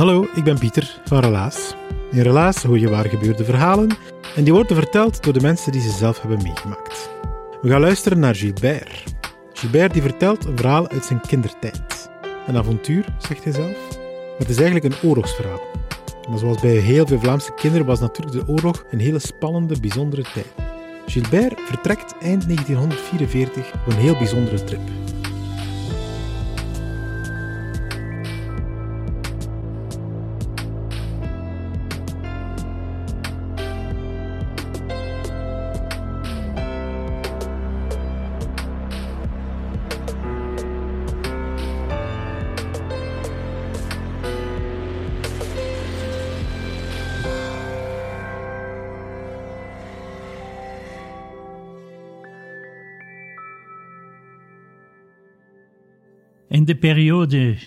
Hallo, ik ben Pieter van Relaas. In Relaas hoor je waar gebeurde verhalen en die worden verteld door de mensen die ze zelf hebben meegemaakt. We gaan luisteren naar Gilbert. Gilbert die vertelt een verhaal uit zijn kindertijd. Een avontuur, zegt hij zelf, maar het is eigenlijk een oorlogsverhaal. Maar zoals bij heel veel Vlaamse kinderen was natuurlijk de oorlog een hele spannende, bijzondere tijd. Gilbert vertrekt eind 1944 op een heel bijzondere trip. De periode 1944-45,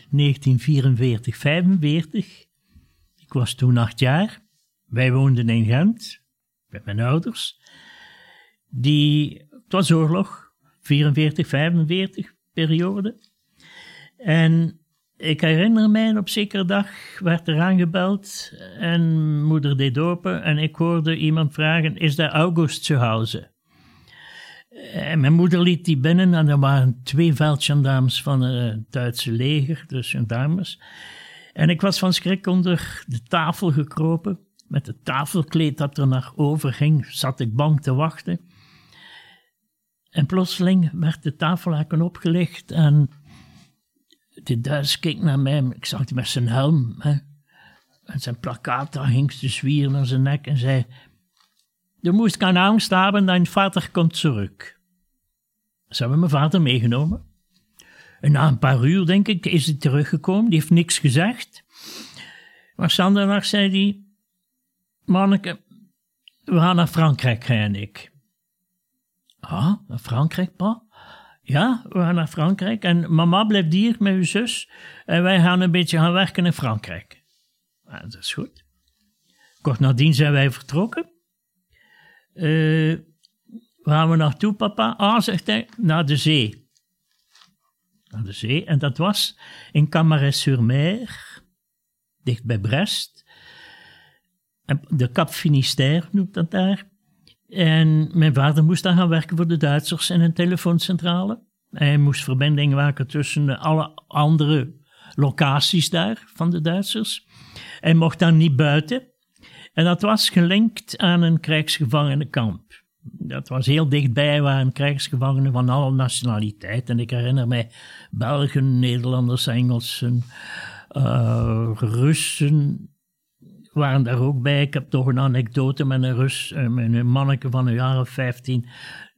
ik was toen acht jaar, wij woonden in Gent met mijn ouders. Die, het was oorlog, 44, 45 periode. En ik herinner mij, op zekere dag werd er aangebeld en moeder deed open en ik hoorde iemand vragen, is daar August huizen? En mijn moeder liet die binnen en er waren twee veldgendarmes van het Duitse leger, dus gendarmes. En ik was van schrik onder de tafel gekropen. Met het tafelkleed dat er naar over ging, zat ik bang te wachten. En plotseling werd de tafelhaken opgelicht en de Duits keek naar mij. Ik zag hij met zijn helm en zijn plakkaat, daar hing te zwieren aan zijn nek en zei... Du moest geen angst hebben, dein vader komt terug. Ze hebben mijn vader meegenomen. En na een paar uur, denk ik, is hij teruggekomen. Die heeft niks gezegd. Maar Sanderdag zei hij... Manneke, we gaan naar Frankrijk, hij en ik. Ah, naar Frankrijk, pa? Ja, we gaan naar Frankrijk. En mama blijft hier met uw zus. En wij gaan een beetje gaan werken in Frankrijk. Dat is goed. Kort nadien zijn wij vertrokken. Uh, waar gaan we naartoe, papa? Ah, zegt hij, naar de zee. Naar de zee. En dat was in Camaret-sur-Mer, dicht bij Brest. De Cap Finistère noemt dat daar. En mijn vader moest daar gaan werken voor de Duitsers in een telefooncentrale. Hij moest verbinding maken tussen alle andere locaties daar van de Duitsers. Hij mocht dan niet buiten. En dat was gelinkt aan een krijgsgevangenenkamp. Dat was heel dichtbij, waren krijgsgevangenen van alle nationaliteiten. En ik herinner mij Belgen, Nederlanders, Engelsen, uh, Russen waren daar ook bij. Ik heb toch een anekdote met een Rus, uh, met een manneke van een jaar of 15,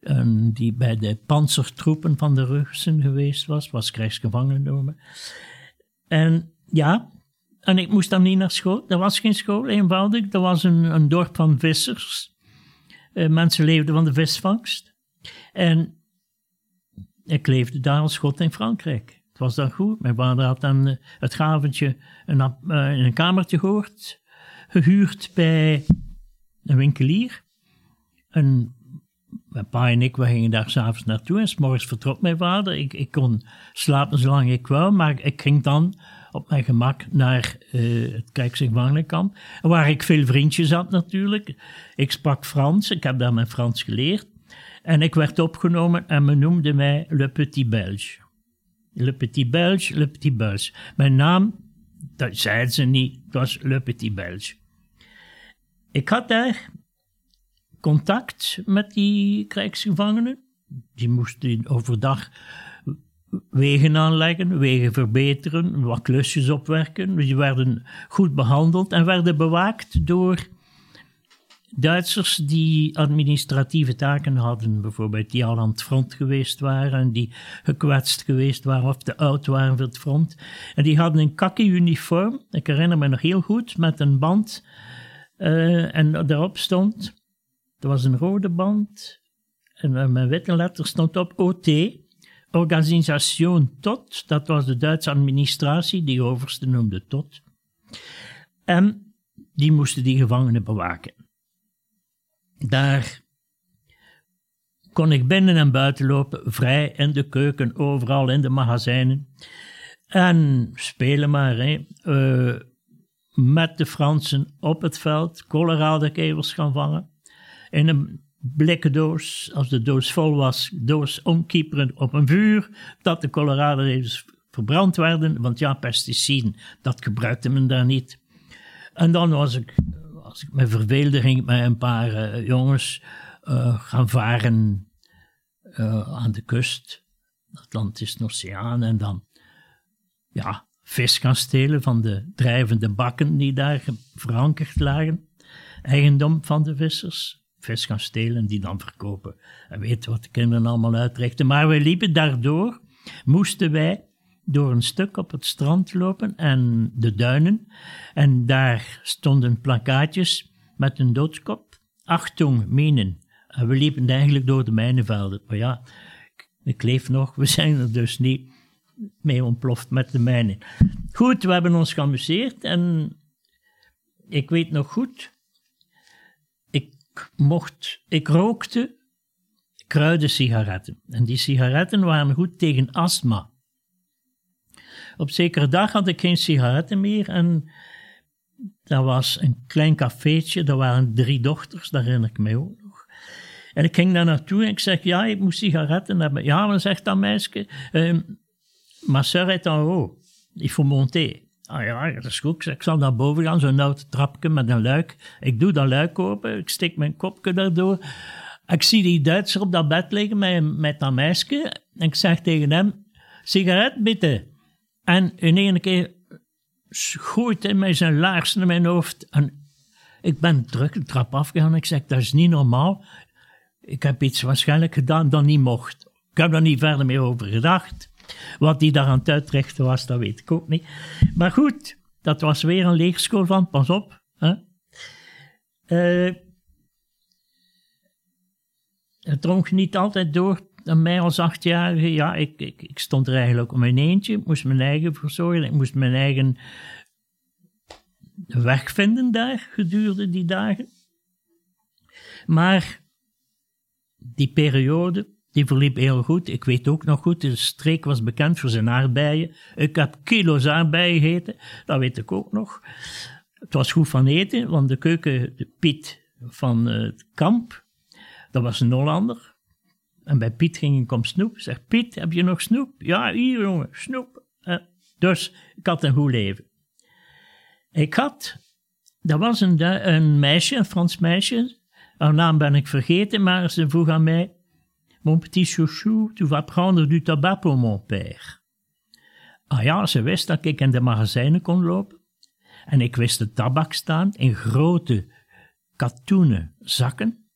uh, die bij de panzertroepen van de Russen geweest was, was krijgsgevangenen En ja, en ik moest dan niet naar school. Er was geen school, eenvoudig. Er was een, een dorp van vissers. Uh, mensen leefden van de visvangst. En ik leefde daar als schot in Frankrijk. Het was dan goed. Mijn vader had dan uh, het gaventje een, uh, een kamertje gehoord, gehuurd bij een winkelier. Mijn pa en ik, we gingen daar s'avonds naartoe en s morgens vertrok mijn vader. Ik, ik kon slapen zolang ik wou, maar ik ging dan op mijn gemak naar uh, het krijgsgevangenenkamp. Waar ik veel vriendjes had natuurlijk. Ik sprak Frans, ik heb daar mijn Frans geleerd. En ik werd opgenomen en men noemde mij Le Petit Belge. Le Petit Belge, Le Petit Belge. Mijn naam, dat zeiden ze niet, het was Le Petit Belge. Ik had daar contact met die krijgsgevangenen. Die moesten overdag wegen aanleggen, wegen verbeteren, wat klusjes opwerken. Die werden goed behandeld en werden bewaakt door Duitsers die administratieve taken hadden, bijvoorbeeld die al aan het front geweest waren en die gekwetst geweest waren of te oud waren voor het front. En die hadden een kakkie uniform, ik herinner me nog heel goed, met een band uh, en daarop stond, er was een rode band en met witte letters stond op OT, Organisation Tot, dat was de Duitse administratie, die overste noemde Tot. En die moesten die gevangenen bewaken. Daar kon ik binnen en buiten lopen, vrij in de keuken, overal in de magazijnen. En spelen maar, hè. Uh, met de Fransen op het veld, Colorado-kevers gaan vangen. In een blikken doos, als de doos vol was, doos omkieperen op een vuur, dat de Colorado-kevers verbrand werden, want ja, pesticiden, dat gebruikte men daar niet. En dan was ik als ik met een paar uh, jongens uh, gaan varen uh, aan de kust, Atlantische Oceaan, en dan ja, vis gaan stelen van de drijvende bakken die daar verankerd lagen. Eigendom van de vissers. Vis gaan stelen die dan verkopen. En weet wat de kinderen allemaal uitrichten. Maar we liepen daardoor, moesten wij door een stuk op het strand lopen en de duinen. En daar stonden plakkaatjes met een doodskop. Achtung, minen. En we liepen eigenlijk door de mijnenvelden. Maar ja, ik leef nog, we zijn er dus niet mee ontploft met de mijnen. Goed, we hebben ons geamuseerd en ik weet nog goed, mocht, ik rookte kruiden sigaretten. En die sigaretten waren goed tegen astma. Op zekere dag had ik geen sigaretten meer en dat was een klein cafeetje, daar waren drie dochters, daar herinner ik me ook nog. En ik ging daar naartoe en ik zeg, ja, ik moet sigaretten hebben. Ja, dan zegt dat meisje, uh, ma soeur est en haut, il faut monter. Ah ja, dat is goed. Ik zal naar boven gaan, zo'n oud trapje met een luik. Ik doe dat luik open, ik steek mijn kopje daardoor. Ik zie die Duitser op dat bed liggen met, met dat meisje. En ik zeg tegen hem, sigaret bitte. En in één keer gooit hij mij zijn laars naar mijn hoofd. En ik ben terug de trap afgegaan. Ik zeg, dat is niet normaal. Ik heb iets waarschijnlijk gedaan dat niet mocht. Ik heb er niet verder meer over gedacht. Wat die daar aan het uitrichten was, dat weet ik ook niet. Maar goed, dat was weer een leerschool van, pas op. Hè. Uh, het drong niet altijd door aan mij als achtjarige, ja, ik, ik, ik stond er eigenlijk om mijn eentje. Ik moest mijn eigen verzorgen. Ik moest mijn eigen weg vinden daar gedurende die dagen. Maar die periode, die verliep heel goed. Ik weet ook nog goed, de streek was bekend voor zijn aardbeien. Ik heb kilo's aardbeien gegeten, dat weet ik ook nog. Het was goed van eten, want de keuken, Piet van het kamp, dat was een Hollander. En bij Piet ging ik om snoep. Zeg, Piet, heb je nog snoep? Ja, hier jongen, snoep. Dus ik had een goed leven. Ik had, dat was een, een meisje, een Frans meisje. Haar naam ben ik vergeten, maar ze vroeg aan mij: Mon petit chouchou, tu vas prendre du tabac pour mon père. Ah ja, ze wist dat ik in de magazijnen kon lopen. En ik wist de tabak staan in grote katoenen zakken.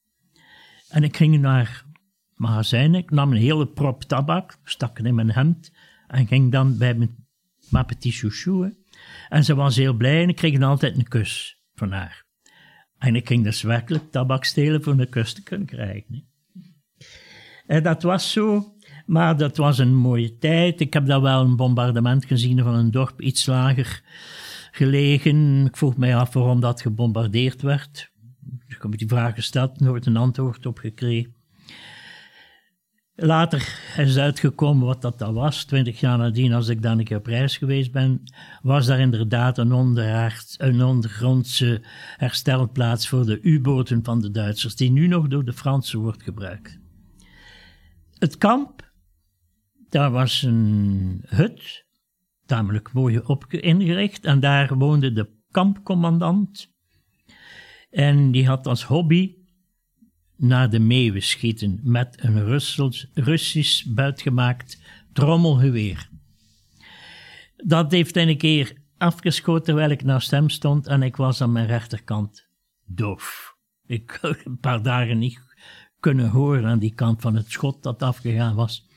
En ik ging naar magazijn. Ik nam een hele prop tabak, stak het in mijn hemd en ging dan bij mijn ma petit chouchou. En ze was heel blij en ik kreeg altijd een kus van haar. En ik ging dus werkelijk tabak stelen voor een kus te kunnen krijgen. En dat was zo, maar dat was een mooie tijd. Ik heb daar wel een bombardement gezien van een dorp iets lager gelegen. Ik vroeg mij af waarom dat gebombardeerd werd. Ik heb die vraag gesteld, nooit een antwoord op gekregen. Later is uitgekomen wat dat, dat was. Twintig jaar nadien, als ik dan een keer op reis geweest ben, was daar inderdaad een, een ondergrondse herstelplaats voor de U-boten van de Duitsers, die nu nog door de Fransen wordt gebruikt. Het kamp, daar was een hut, tamelijk mooi op ingericht, en daar woonde de kampcommandant. En die had als hobby naar de meeuwen schieten met een Russisch buitgemaakt trommelgeweer. Dat heeft een keer afgeschoten terwijl ik naast hem stond en ik was aan mijn rechterkant doof. Ik heb een paar dagen niet kunnen horen aan die kant van het schot dat afgegaan was.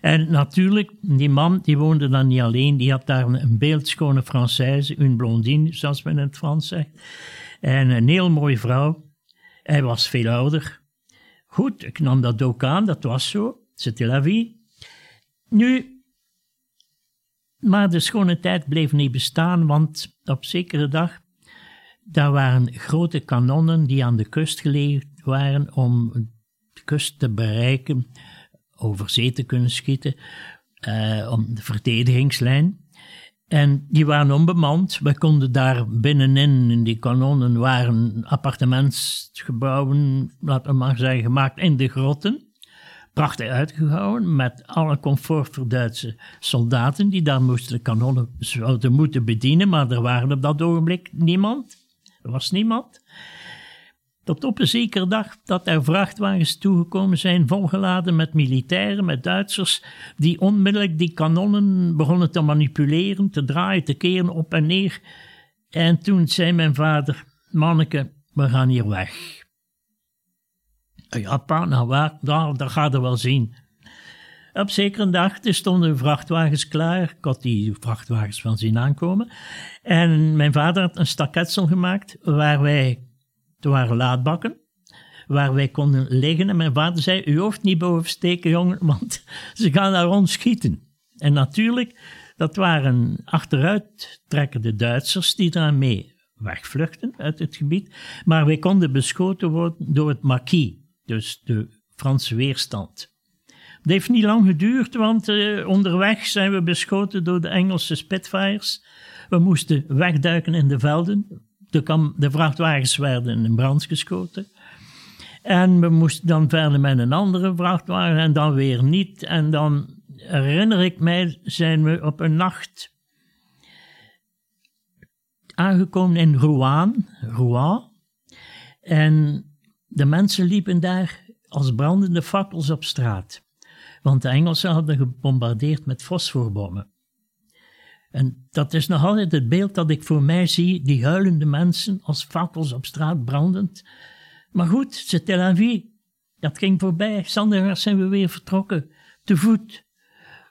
En natuurlijk, die man die woonde dan niet alleen, die had daar een beeldschone Française, een blondine, zoals men in het Frans zegt. En een heel mooie vrouw. Hij was veel ouder. Goed, ik nam dat ook aan, dat was zo. C'était la vie. Nu, maar de schone tijd bleef niet bestaan, want op zekere dag, daar waren grote kanonnen die aan de kust gelegen waren om kust te bereiken, over zee te kunnen schieten, uh, om de verdedigingslijn. En die waren onbemand. We konden daar binnenin, in die kanonnen, waren appartementsgebouwen, laten we maar zeggen, gemaakt in de grotten. Prachtig uitgehouwen, met alle comfort voor Duitse soldaten die daar moesten de kanonnen zouden moeten bedienen, maar er waren op dat ogenblik niemand. Er was niemand. Tot op een zekere dag dat er vrachtwagens toegekomen zijn, volgeladen met militairen, met Duitsers, die onmiddellijk die kanonnen begonnen te manipuleren, te draaien, te keren op en neer. En toen zei mijn vader, manneke, we gaan hier weg. Ja, pa, nou waar, daar, daar gaat er wel zien. Op zekere dag stonden vrachtwagens klaar. Ik had die vrachtwagens van zien aankomen. En mijn vader had een staketsel gemaakt waar wij er waren laadbakken waar wij konden liggen. En mijn vader zei, u hoeft niet boven steken, jongen, want ze gaan daar ons schieten. En natuurlijk, dat waren achteruittrekkende Duitsers die daarmee wegvluchten uit het gebied. Maar wij konden beschoten worden door het maquis, dus de Franse weerstand. Het heeft niet lang geduurd, want uh, onderweg zijn we beschoten door de Engelse Spitfires. We moesten wegduiken in de velden de, de vrachtwagens werden in brand geschoten. En we moesten dan verder met een andere vrachtwagen en dan weer niet. En dan herinner ik mij, zijn we op een nacht aangekomen in Rouen. Rouen. En de mensen liepen daar als brandende fakkels op straat. Want de Engelsen hadden gebombardeerd met fosforbommen. En dat is nog altijd het beeld dat ik voor mij zie, die huilende mensen als fakkels op straat brandend. Maar goed, c'était la vie. Dat ging voorbij. Zondag zijn we weer vertrokken, te voet.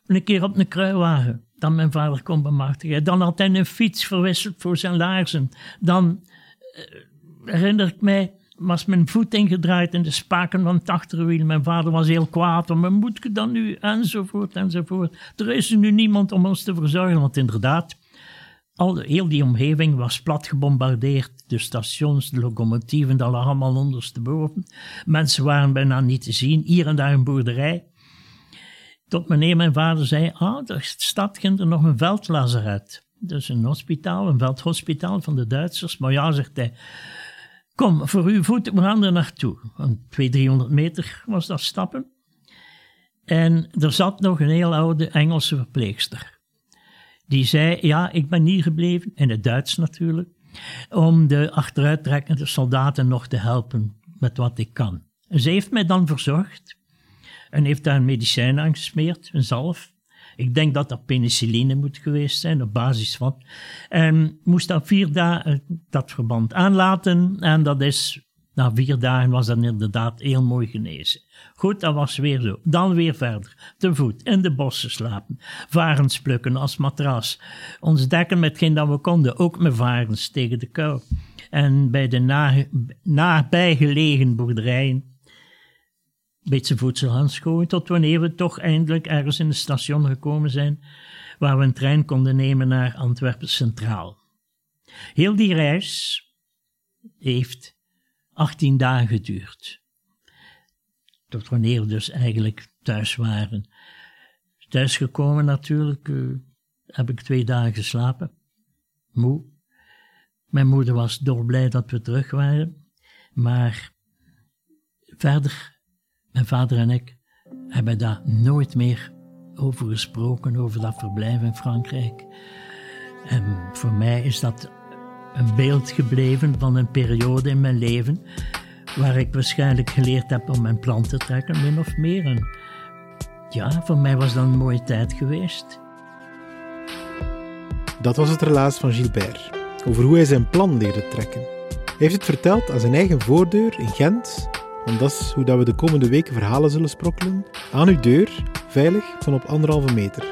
Een keer op een kruiwagen, dan mijn vader kon bemachtigen. Dan had hij een fiets verwisseld voor zijn laarzen. Dan eh, herinner ik mij was mijn voet ingedraaid in de spaken van het achterwiel. Mijn vader was heel kwaad. Maar moet ik dan nu? Enzovoort, enzovoort. Er is nu niemand om ons te verzorgen. Want inderdaad, al, heel die omgeving was plat gebombardeerd. De stations, de locomotieven, dat lag allemaal ondersteboven. Mensen waren bijna niet te zien. Hier en daar een boerderij. Tot meneer mijn vader zei, ah, er staat er nog een veldlazaret. Dus een hospitaal, een veldhospitaal van de Duitsers. Maar ja, zegt hij, Kom, voor uw voeten, we gaan er naartoe. 200, 300 meter was dat stappen. En er zat nog een heel oude Engelse verpleegster. Die zei, ja, ik ben hier gebleven, in het Duits natuurlijk, om de achteruittrekkende soldaten nog te helpen met wat ik kan. En ze heeft mij dan verzorgd en heeft daar een medicijn aan gesmeerd, een zalf. Ik denk dat dat penicilline moet geweest zijn, op basis van. En moest dat vier dagen eh, dat verband aanlaten. En dat is, na vier dagen was dat inderdaad heel mooi genezen. Goed, dat was weer zo. Dan weer verder. Te voet, in de bossen slapen. Varens plukken als matras. Ons dekken met geen dat we konden, ook met varens tegen de kou. En bij de nabijgelegen boerderijen beetje voedsel aanschouwen, tot wanneer we toch eindelijk ergens in het station gekomen zijn, waar we een trein konden nemen naar Antwerpen Centraal. Heel die reis heeft 18 dagen geduurd. Tot wanneer we dus eigenlijk thuis waren. Thuisgekomen natuurlijk, uh, heb ik twee dagen geslapen. Moe. Mijn moeder was dolblij dat we terug waren. Maar verder mijn vader en ik hebben daar nooit meer over gesproken, over dat verblijf in Frankrijk. En voor mij is dat een beeld gebleven van een periode in mijn leven waar ik waarschijnlijk geleerd heb om mijn plan te trekken, min of meer. En ja, voor mij was dat een mooie tijd geweest. Dat was het relaas van Gilbert, over hoe hij zijn plan leerde trekken. Hij heeft het verteld aan zijn eigen voordeur in Gent, want dat is hoe dat we de komende weken verhalen zullen sprokkelen, aan uw deur, veilig van op anderhalve meter.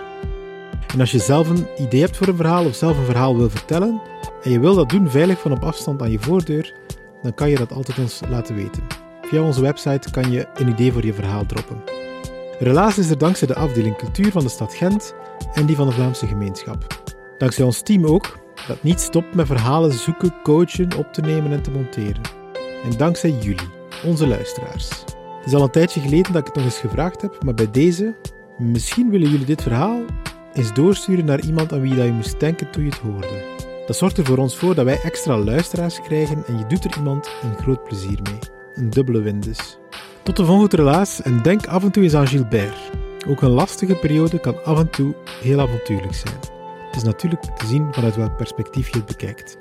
En als je zelf een idee hebt voor een verhaal of zelf een verhaal wil vertellen, en je wil dat doen veilig van op afstand aan je voordeur, dan kan je dat altijd ons laten weten. Via onze website kan je een idee voor je verhaal droppen. Relaas is er dankzij de afdeling cultuur van de stad Gent en die van de Vlaamse gemeenschap. Dankzij ons team ook, dat niet stopt met verhalen zoeken, coachen, op te nemen en te monteren. En dankzij jullie, onze luisteraars. Het is al een tijdje geleden dat ik het nog eens gevraagd heb, maar bij deze, misschien willen jullie dit verhaal eens doorsturen naar iemand aan wie dat je moest denken toen je het hoorde. Dat zorgt er voor ons voor dat wij extra luisteraars krijgen en je doet er iemand een groot plezier mee. Een dubbele win dus. Tot de volgende relaas en denk af en toe eens aan Gilbert. Ook een lastige periode kan af en toe heel avontuurlijk zijn. Het is natuurlijk te zien vanuit welk perspectief je het bekijkt.